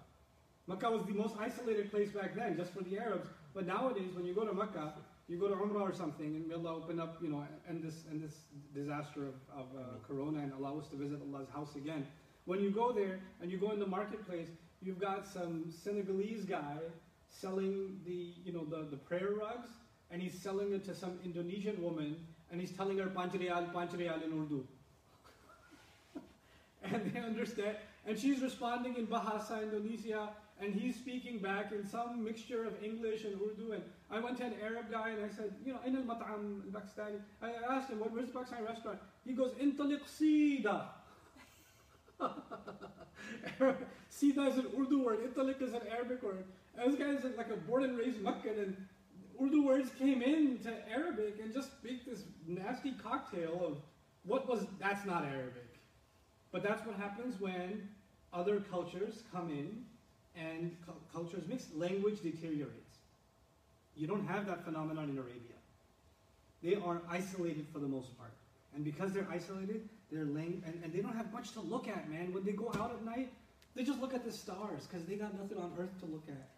Mecca was the most isolated place back then, just for the Arabs. But nowadays, when you go to Mecca, you go to Umrah or something, and may Allah open up, you know, and this and this disaster of, of uh, Corona, and allow us to visit Allah's house again. When you go there and you go in the marketplace, you've got some Senegalese guy selling the, you know, the, the prayer rugs, and he's selling it to some Indonesian woman, and he's telling her Panch riyal, Panchrial in Urdu. and they understand. And she's responding in Bahasa Indonesia, and he's speaking back in some mixture of English and Urdu. And I went to an Arab guy and I said, you know, in al mat'am al Pakistani. I asked him, what, where's the Pakistani restaurant? He goes, intaliq sida. sida is an Urdu word, intaliq is an Arabic word. And this guy is like a born and raised Meccan, and Urdu words came into Arabic and just make this nasty cocktail of what was, that's not Arabic. But that's what happens when other cultures come in and cu cultures mix. Language deteriorates. You don't have that phenomenon in Arabia. They are isolated for the most part. And because they're isolated, they're lang- and, and they don't have much to look at, man. When they go out at night, they just look at the stars because they got nothing on earth to look at.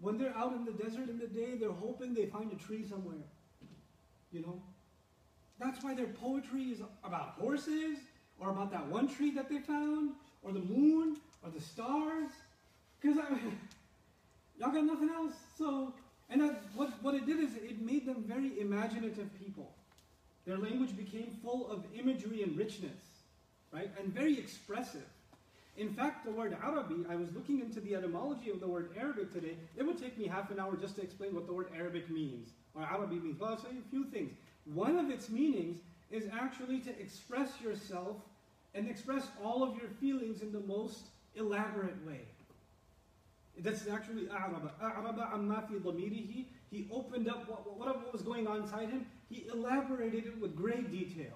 When they're out in the desert in the day, they're hoping they find a tree somewhere. You know? That's why their poetry is about horses or about that one tree that they found, or the moon, or the stars. Because I, y'all got nothing else. So, and that, what, what it did is it made them very imaginative people. Their language became full of imagery and richness, right? And very expressive. In fact, the word Arabi, I was looking into the etymology of the word Arabic today. It would take me half an hour just to explain what the word Arabic means, or Arabi means. Well, I'll say a few things. One of its meanings is actually to express yourself and express all of your feelings in the most elaborate way. That's actually a'raba. A'raba fi. He opened up what, what, was going on inside him. He elaborated it with great detail.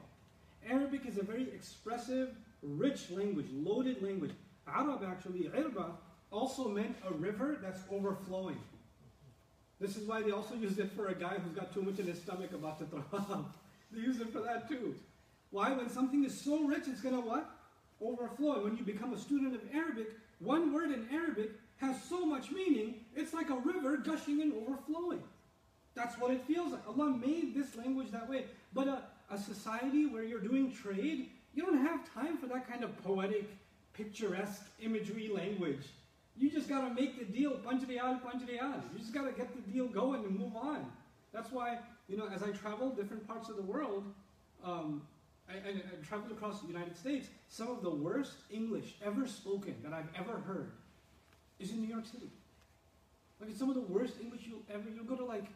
Arabic is a very expressive, rich language, loaded language. Arab actually, irba, also meant a river that's overflowing. This is why they also use it for a guy who's got too much in his stomach about to throw up. They use it for that too. Why? When something is so rich, it's going to what? Overflow. When you become a student of Arabic, one word in Arabic has so much meaning, it's like a river gushing and overflowing. That's what it feels like. Allah made this language that way. But a, a society where you're doing trade, you don't have time for that kind of poetic, picturesque imagery language. You just got to make the deal, punch real, punch real. You just got to get the deal going and move on. That's why, you know, as I travel different parts of the world, um, I, I, I traveled across the United States, some of the worst English ever spoken that I've ever heard is in New York City. Like it's some of the worst English you'll ever, you'll go to like,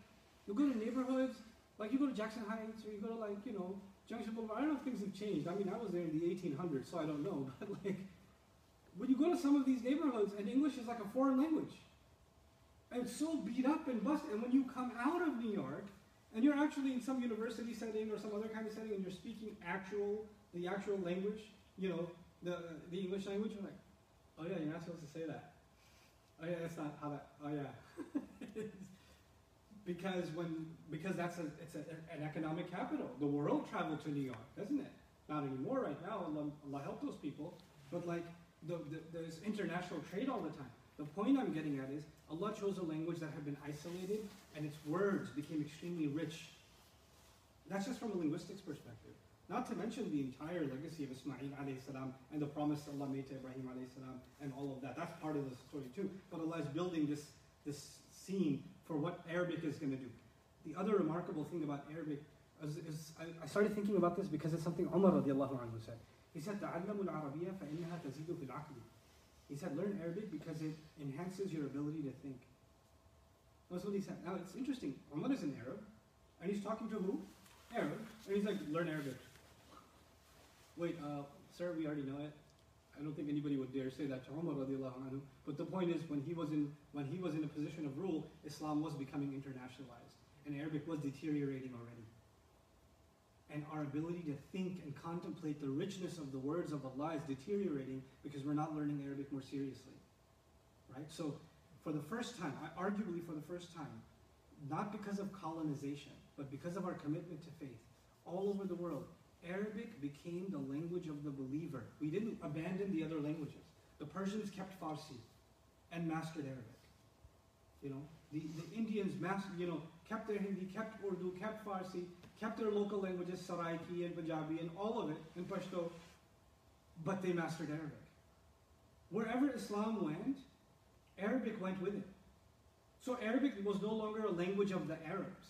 you'll go to neighborhoods, like you go to Jackson Heights or you go to like, you know, Junction Boulevard. I don't know if things have changed. I mean, I was there in the 1800s, so I don't know. But like, when you go to some of these neighborhoods and English is like a foreign language, and it's so beat up and busted, and when you come out of New York, and you're actually in some university setting or some other kind of setting and you're speaking actual, the actual language, you know, the, the English language, you're like, oh yeah, you're not supposed to say that. Oh yeah, that's not how that, oh yeah. because when, because that's a, it's a, an economic capital. The world traveled to New York, doesn't it? Not anymore right now, Allah, Allah help those people. But like, the, the, there's international trade all the time. The point I'm getting at is Allah chose a language that had been isolated and its words became extremely rich. That's just from a linguistics perspective. Not to mention the entire legacy of Ismail salam and the promise Allah made to Ibrahim salam and all of that. That's part of the story too. But Allah is building this, this scene for what Arabic is going to do. The other remarkable thing about Arabic is, is I, I, started thinking about this because it's something Umar radiallahu anhu said. He said, تَعَلَّمُوا الْعَرَبِيَّةَ فَإِنَّهَا تَزِيدُ فِي الْعَقْلِ he said, learn Arabic because it enhances your ability to think. That's what he said. Now it's interesting. Umar is an Arab, and he's talking to who? Arab. And he's like, learn Arabic. Wait, uh, sir, we already know it. I don't think anybody would dare say that to Umar anhu. But the point is, when he was in when he was in a position of rule, Islam was becoming internationalized, and Arabic was deteriorating already. And our ability to think and contemplate the richness of the words of Allah is deteriorating because we're not learning Arabic more seriously. Right? So, for the first time, arguably for the first time, not because of colonization, but because of our commitment to faith, all over the world, Arabic became the language of the believer. We didn't abandon the other languages. The Persians kept Farsi and mastered Arabic. You know, the, the Indians mastered, you know, kept their Hindi, kept Urdu, kept Farsi, kept their local languages, Saraiki and Punjabi and all of it in Pashto, but they mastered Arabic. Wherever Islam went, Arabic went with it. So Arabic was no longer a language of the Arabs.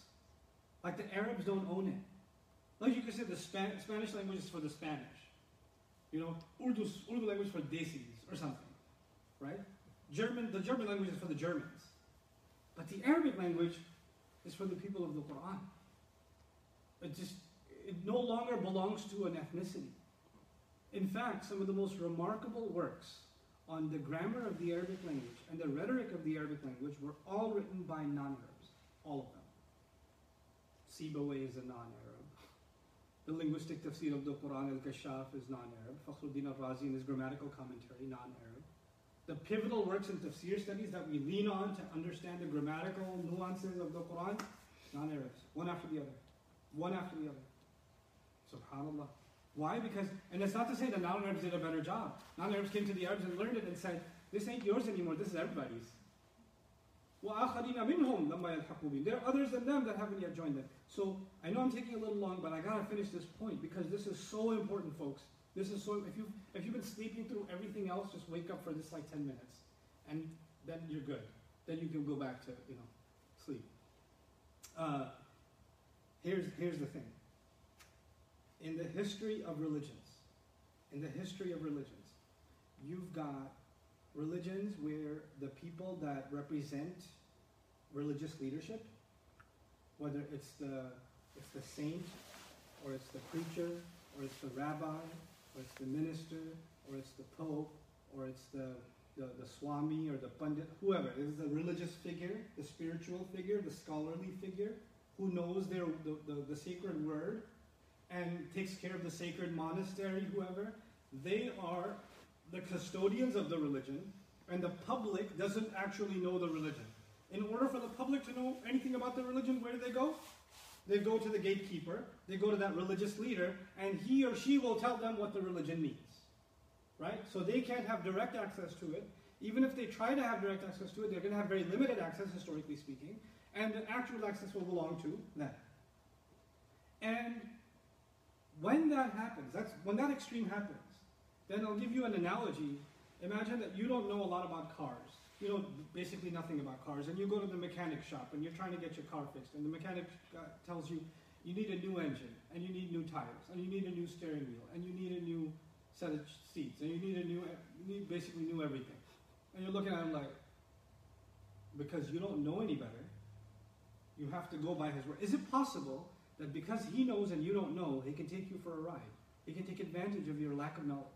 Like the Arabs don't own it. Like you could say the Span- Spanish language is for the Spanish. You know, Urdu, Urdu language for Desis or something, right? German, the German language is for the Germans. But the Arabic language is for the people of the Quran. It just, it no longer belongs to an ethnicity. In fact, some of the most remarkable works on the grammar of the Arabic language and the rhetoric of the Arabic language were all written by non-Arabs, all of them. Sibawayh is a non-Arab. The linguistic tafsir of the Quran al-Kashaf is non-Arab. Fakhruddin al-Razi in his grammatical commentary, non-Arab. The pivotal works in tafsir studies that we lean on to understand the grammatical nuances of the Quran, non-Arabs, one after the other. One after the other. Subhanallah. Why? Because, and it's not to say that non-Arabs did a better job. Non-Arabs came to the Arabs and learned it and said, this ain't yours anymore, this is everybody's. There are others than them that haven't yet joined them. So I know I'm taking a little long, but I gotta finish this point because this is so important, folks. This is so. If you if you've been sleeping through everything else, just wake up for this like ten minutes, and then you're good. Then you can go back to you know sleep. Uh, here's here's the thing. In the history of religions, in the history of religions, you've got religions where the people that represent religious leadership, whether it's the it's the saint, or it's the preacher, or it's the rabbi, or it's the minister, or it's the pope, or it's the the, the swami or the pundit, whoever. It is the religious figure, the spiritual figure, the scholarly figure, who knows their the, the, the sacred word and takes care of the sacred monastery, whoever. They are the custodians of the religion, and the public doesn't actually know the religion. In order for the public to know anything about the religion, where do they go? They go to the gatekeeper, they go to that religious leader, and he or she will tell them what the religion means. Right? So they can't have direct access to it. Even if they try to have direct access to it, they're going to have very limited access, historically speaking, and the actual access will belong to them. And when that happens, that's when that extreme happens, then I'll give you an analogy. Imagine that you don't know a lot about cars. You know basically nothing about cars, and you go to the mechanic shop and you're trying to get your car fixed, and the mechanic uh, tells you you need a new engine, and you need new tires, and you need a new steering wheel, and you need a new set of seats, and you need a new, you need basically new everything. And you're looking at him like, because you don't know any better, you have to go by his word. Is it possible that because he knows and you don't know, he can take you for a ride? He can take advantage of your lack of knowledge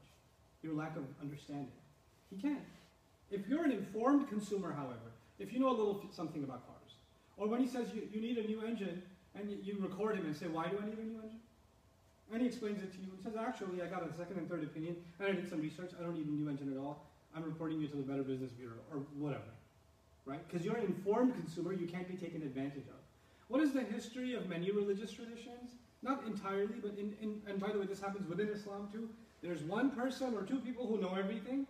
your lack of understanding. He can. If you're an informed consumer, however, if you know a little something about cars, or when he says you, you need a new engine, and you, you record him and say, why do I need a new engine? And he explains it to you. He says, actually, I got a second and third opinion, and I did some research. I don't need a new engine at all. I'm reporting you to the Better Business Bureau, or whatever. Right? Because you're an informed consumer, you can't be taken advantage of. What is the history of many religious traditions? Not entirely, but in, in and by the way, this happens within Islam too. There's one person or two people who know everything,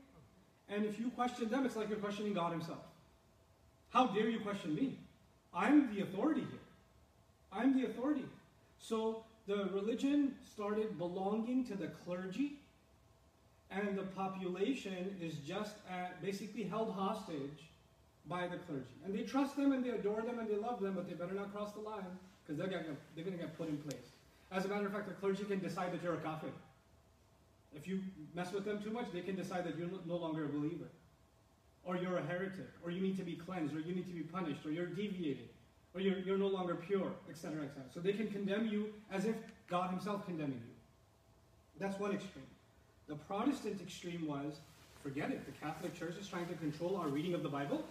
And if you question them, it's like you're questioning God Himself. How dare you question me? I'm the authority here. I'm the authority. So the religion started belonging to the clergy, and the population is just at, basically held hostage by the clergy. And they trust them and they adore them and they love them, but they better not cross the line because they're, they're going to get put in place. As a matter of fact, the clergy can decide that you're a kafir. If you mess with them too much, they can decide that you're no longer a believer. Or you're a heretic, or you need to be cleansed, or you need to be punished, or you're deviated, or you're, you're no longer pure, etc., etc. So they can condemn you as if God Himself condemning you. That's one extreme. The Protestant extreme was forget it. The Catholic Church is trying to control our reading of the Bible.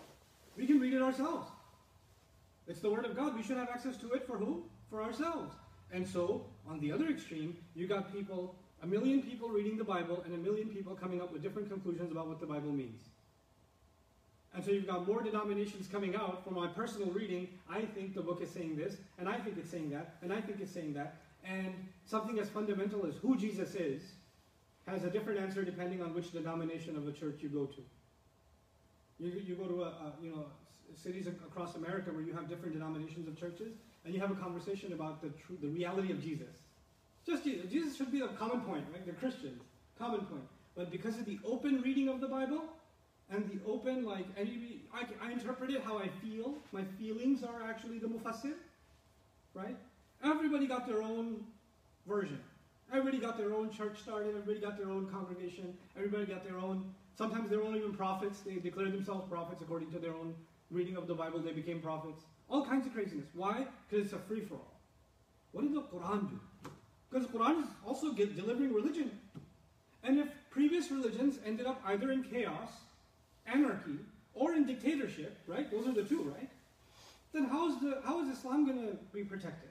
We can read it ourselves. It's the Word of God. We should have access to it for who? For ourselves. And so, on the other extreme, you got people, a million people reading the Bible, and a million people coming up with different conclusions about what the Bible means. And so you've got more denominations coming out. From my personal reading, I think the book is saying this, and I think it's saying that, and I think it's saying that. And something as fundamental as who Jesus is has a different answer depending on which denomination of a church you go to. You, you go to a, a you know cities across America where you have different denominations of churches, and you have a conversation about the tr- the reality of Jesus. Just Jesus. Jesus should be the common point, right? The Christians, common point. But because of the open reading of the Bible and the open, like, any, I, I interpret it how I feel. My feelings are actually the mufassir, right? Everybody got their own version. Everybody got their own church started. Everybody got their own congregation. Everybody got their own. Sometimes they weren't even prophets. They declared themselves prophets according to their own reading of the Bible. They became prophets. All kinds of craziness. Why? Because it's a free for all. What did the Quran do? Because the Quran is also delivering religion. And if previous religions ended up either in chaos, anarchy, or in dictatorship, right? Those are the two, right? Then how is, the, how is Islam going to be protected?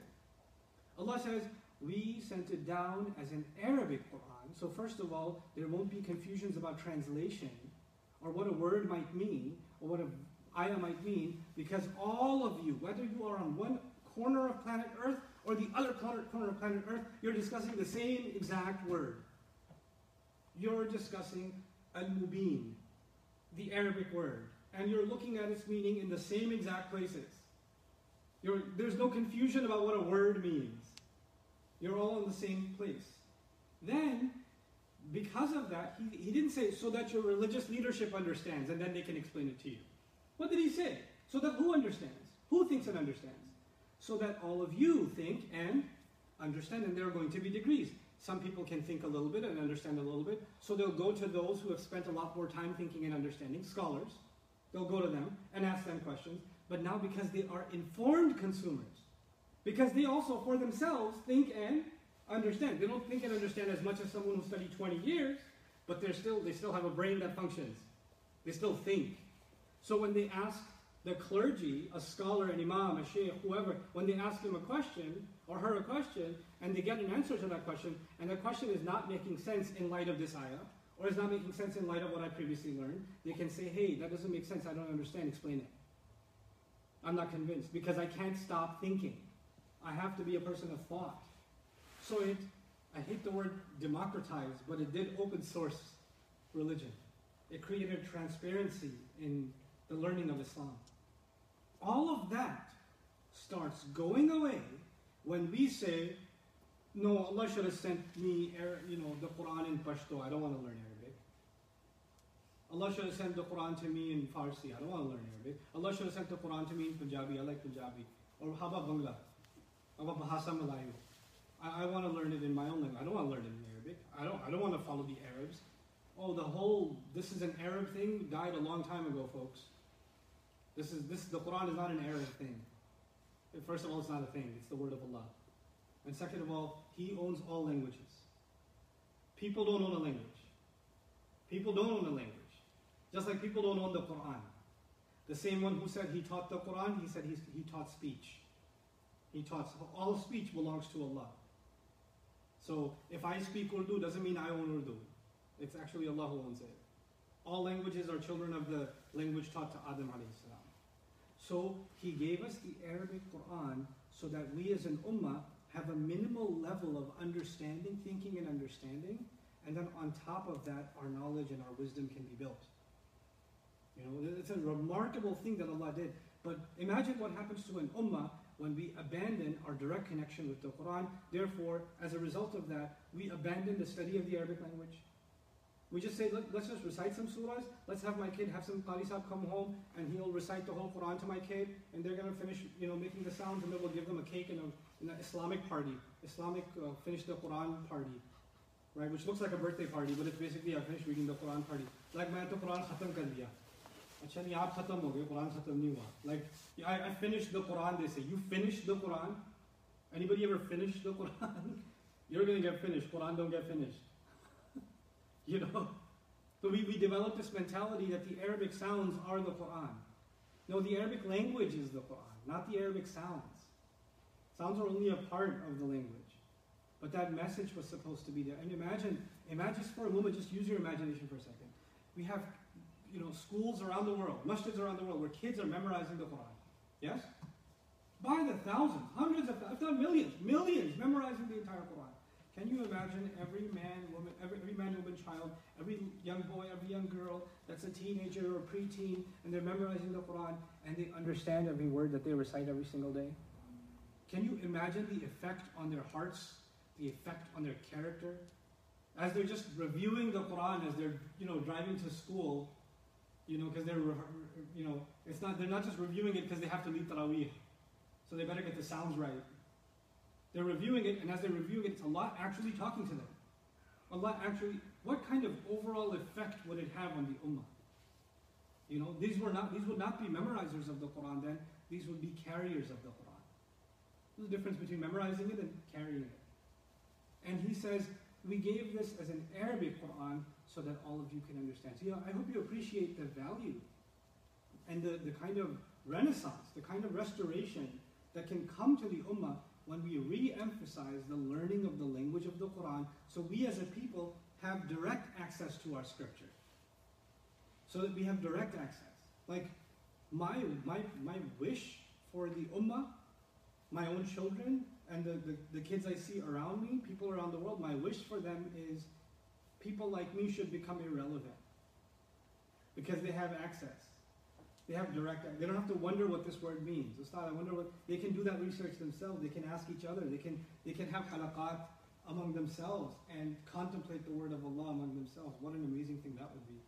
Allah says, we sent it down as an Arabic Quran. So first of all, there won't be confusions about translation or what a word might mean or what a ayah might mean because all of you, whether you are on one corner of planet Earth or the other corner, corner of planet Earth, you're discussing the same exact word. You're discussing al-mubin, the Arabic word, and you're looking at its meaning in the same exact places. You're, there's no confusion about what a word means. You're all in the same place. Then, because of that, he, he didn't say so that your religious leadership understands and then they can explain it to you. What did he say? So that who understands? Who thinks and understands? So that all of you think and understand, and there are going to be degrees. Some people can think a little bit and understand a little bit, so they'll go to those who have spent a lot more time thinking and understanding, scholars. They'll go to them and ask them questions. But now, because they are informed consumers, because they also for themselves think and understand. They don't think and understand as much as someone who studied 20 years, but they're still they still have a brain that functions. They still think. So when they ask the clergy, a scholar, an imam, a sheikh, whoever, when they ask him a question or her a question, and they get an answer to that question, and the question is not making sense in light of this ayah, or is not making sense in light of what I previously learned, they can say, hey, that doesn't make sense, I don't understand, explain it. I'm not convinced, because I can't stop thinking. I have to be a person of thought. So it, I hate the word democratize, but it did open source religion. It created transparency in the learning of Islam. All of that starts going away when we say, no, Allah should have sent me, er, you know, the Quran in Pashto. I don't want to learn Arabic. Allah should have sent the Quran to me in Farsi. I don't want to learn Arabic. Allah should have sent the Quran to me in Punjabi. I like Punjabi. Or how about Bangla? How about Bahasa Melayu? I, I want to learn it in my own language. I don't want to learn it in Arabic. I don't, I don't want to follow the Arabs. Oh, the whole, this is an Arab thing, died a long time ago, folks. This is this the Quran is not an Arab thing. First of all, it's not a thing, it's the word of Allah. And second of all, He owns all languages. People don't own a language. People don't own a language. Just like people don't own the Quran. The same one who said he taught the Quran, he said he, he taught speech. He taught all speech belongs to Allah. So if I speak Urdu, doesn't mean I own Urdu. It's actually Allah who owns it. All languages are children of the language taught to Adam alayhi salam. So he gave us the Arabic Quran so that we as an ummah have a minimal level of understanding, thinking and understanding, and then on top of that, our knowledge and our wisdom can be built. You know, it's a remarkable thing that Allah did. But imagine what happens to an ummah when we abandon our direct connection with the Quran. Therefore, as a result of that, we abandon the study of the Arabic language. We just say, Let, us just recite some surahs. Let's have my kid have some Qari come home and he'll recite the whole Quran to my kid and they're going to finish, you know, making the sounds and then we'll give them a cake in, a, an Islamic party, Islamic uh, finish the Quran party, right? Which looks like a birthday party, but it's basically I finished reading the Quran party. Like तो Quran khatam. अच्छा नहीं आप खत्म हो गए कुरान खत्म नहीं हुआ like I, I finished the Quran they say you finished the Quran anybody ever finished the Quran you're gonna get finished Quran don't get finished you know but we, we developed this mentality that the Arabic sounds are the Quran no the Arabic language is the Quran not the Arabic sounds sounds are only a part of the language but that message was supposed to be there and imagine imagine just for a moment just use your imagination for a second we have you know, schools around the world, masjids around the world, where kids are memorizing the Quran. Yes? By the thousands, hundreds of thousands, if not millions, millions memorizing the entire Quran. Can you imagine every man, woman, every, every man, woman, child, every young boy, every young girl that's a teenager or a preteen, and they're memorizing the Quran and they understand every word that they recite every single day? Can you imagine the effect on their hearts, the effect on their character? As they're just reviewing the Quran as they're, you know, driving to school, you know, because they're, you know, it's not, they're not just reviewing it because they have to lead Taraweeh. So they better get the sounds right. They're reviewing it, and as they're reviewing it, it's Allah actually talking to them. Allah actually, what kind of overall effect would it have on the Ummah? You know, these were not, these would not be memorizers of the Quran then, these would be carriers of the Quran. There's a difference between memorizing it and carrying it. And he says, we gave this as an Arabic Quran so that all of you can understand. So, yeah, I hope you appreciate the value and the, the kind of renaissance, the kind of restoration that can come to the Ummah when we re-emphasize the learning of the language of the Quran so we as a people have direct access to our scripture. So that we have direct access. Like my, my, my wish for the Ummah, my own children, and the, the, the kids I see around me, people around the world, my wish for them is people like me should become irrelevant because they have access. They have direct. They don't have to wonder what this word means. Ustad, I wonder what they can do that research themselves. They can ask each other. They can they can have halaqat among themselves and contemplate the word of Allah among themselves. What an amazing thing that would be.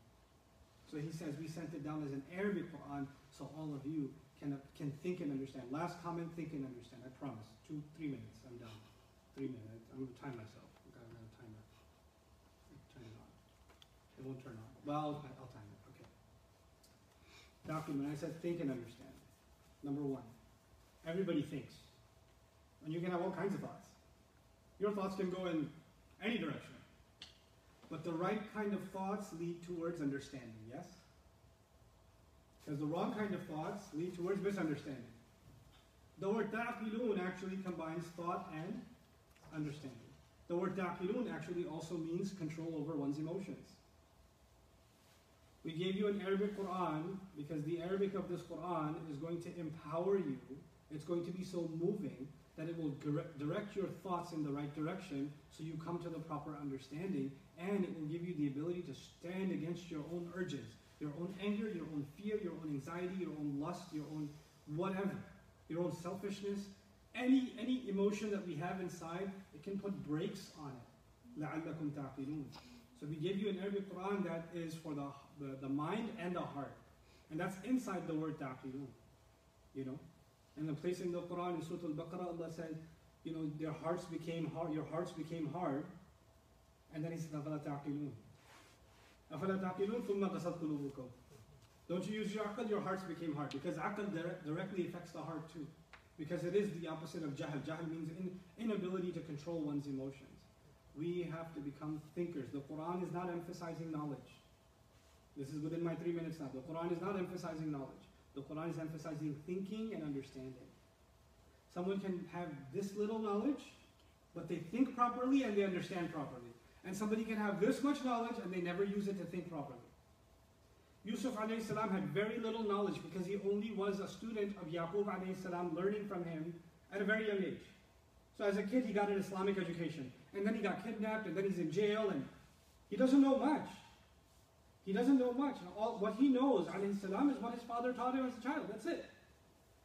So he says we sent it down as an Arabic Quran, so all of you can can think and understand. Last comment, think and understand. I promise. Two, three minutes. I'm done. Three minutes. I'm gonna time myself. Won't turn on. Well, I'll, I'll time it. Okay. Document. I said think and understand. Number one, everybody thinks. And you can have all kinds of thoughts. Your thoughts can go in any direction. But the right kind of thoughts lead towards understanding, yes? Because the wrong kind of thoughts lead towards misunderstanding. The word ta'qilun actually combines thought and understanding. The word ta'qilun actually also means control over one's emotions. We gave you an Arabic Quran because the Arabic of this Quran is going to empower you. It's going to be so moving that it will direct your thoughts in the right direction so you come to the proper understanding and it will give you the ability to stand against your own urges, your own anger, your own fear, your own anxiety, your own lust, your own whatever, your own selfishness. Any, any emotion that we have inside, it can put brakes on it. لَعَلَّكُمْ تَعْقِلُونَ So we gave you an Arabic Quran that is for the the, the mind and the heart. And that's inside the word taqilun. You know? And the place in the Quran, in Surah Al-Baqarah, Allah said, you know, their hearts became hard, your hearts became hard. And then he said, أَفَلَا تَعْقِلُونَ أَفَلَا تَعْقِلُونَ ثُمَّ قَسَتْ قُلُوبُكُمْ Don't you use your aql, your hearts became hard. Because aql directly affects the heart too. Because it is the opposite of jahl. Jahl means in, inability to control one's emotions. We have to become thinkers. The Quran is not emphasizing knowledge. This is within my three minutes now. The Quran is not emphasizing knowledge. The Quran is emphasizing thinking and understanding. Someone can have this little knowledge, but they think properly and they understand properly. And somebody can have this much knowledge and they never use it to think properly. Yusuf salam had very little knowledge because he only was a student of Yaqub salam, learning from him at a very young age. So as a kid, he got an Islamic education. And then he got kidnapped, and then he's in jail, and he doesn't know much. He doesn't know much. All, what he knows, salam, is what his father taught him as a child. That's it.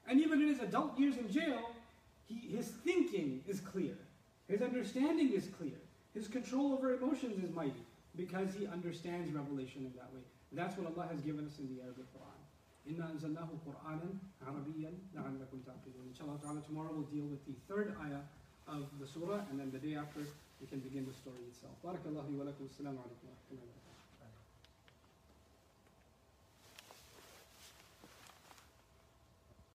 And even in his adult years in jail, he, his thinking is clear. His understanding is clear. His control over emotions is mighty because he understands revelation in that way. That's what Allah has given us in the Arabic Quran. Inna anzalnahu Qur'anan Arabiyan la'allakum ta'qilun. Inshallah ta'ala, tomorrow we'll deal with the third ayah of the surah, and then the day after we can begin the story itself. Wa lakum. Assalamu alaikum.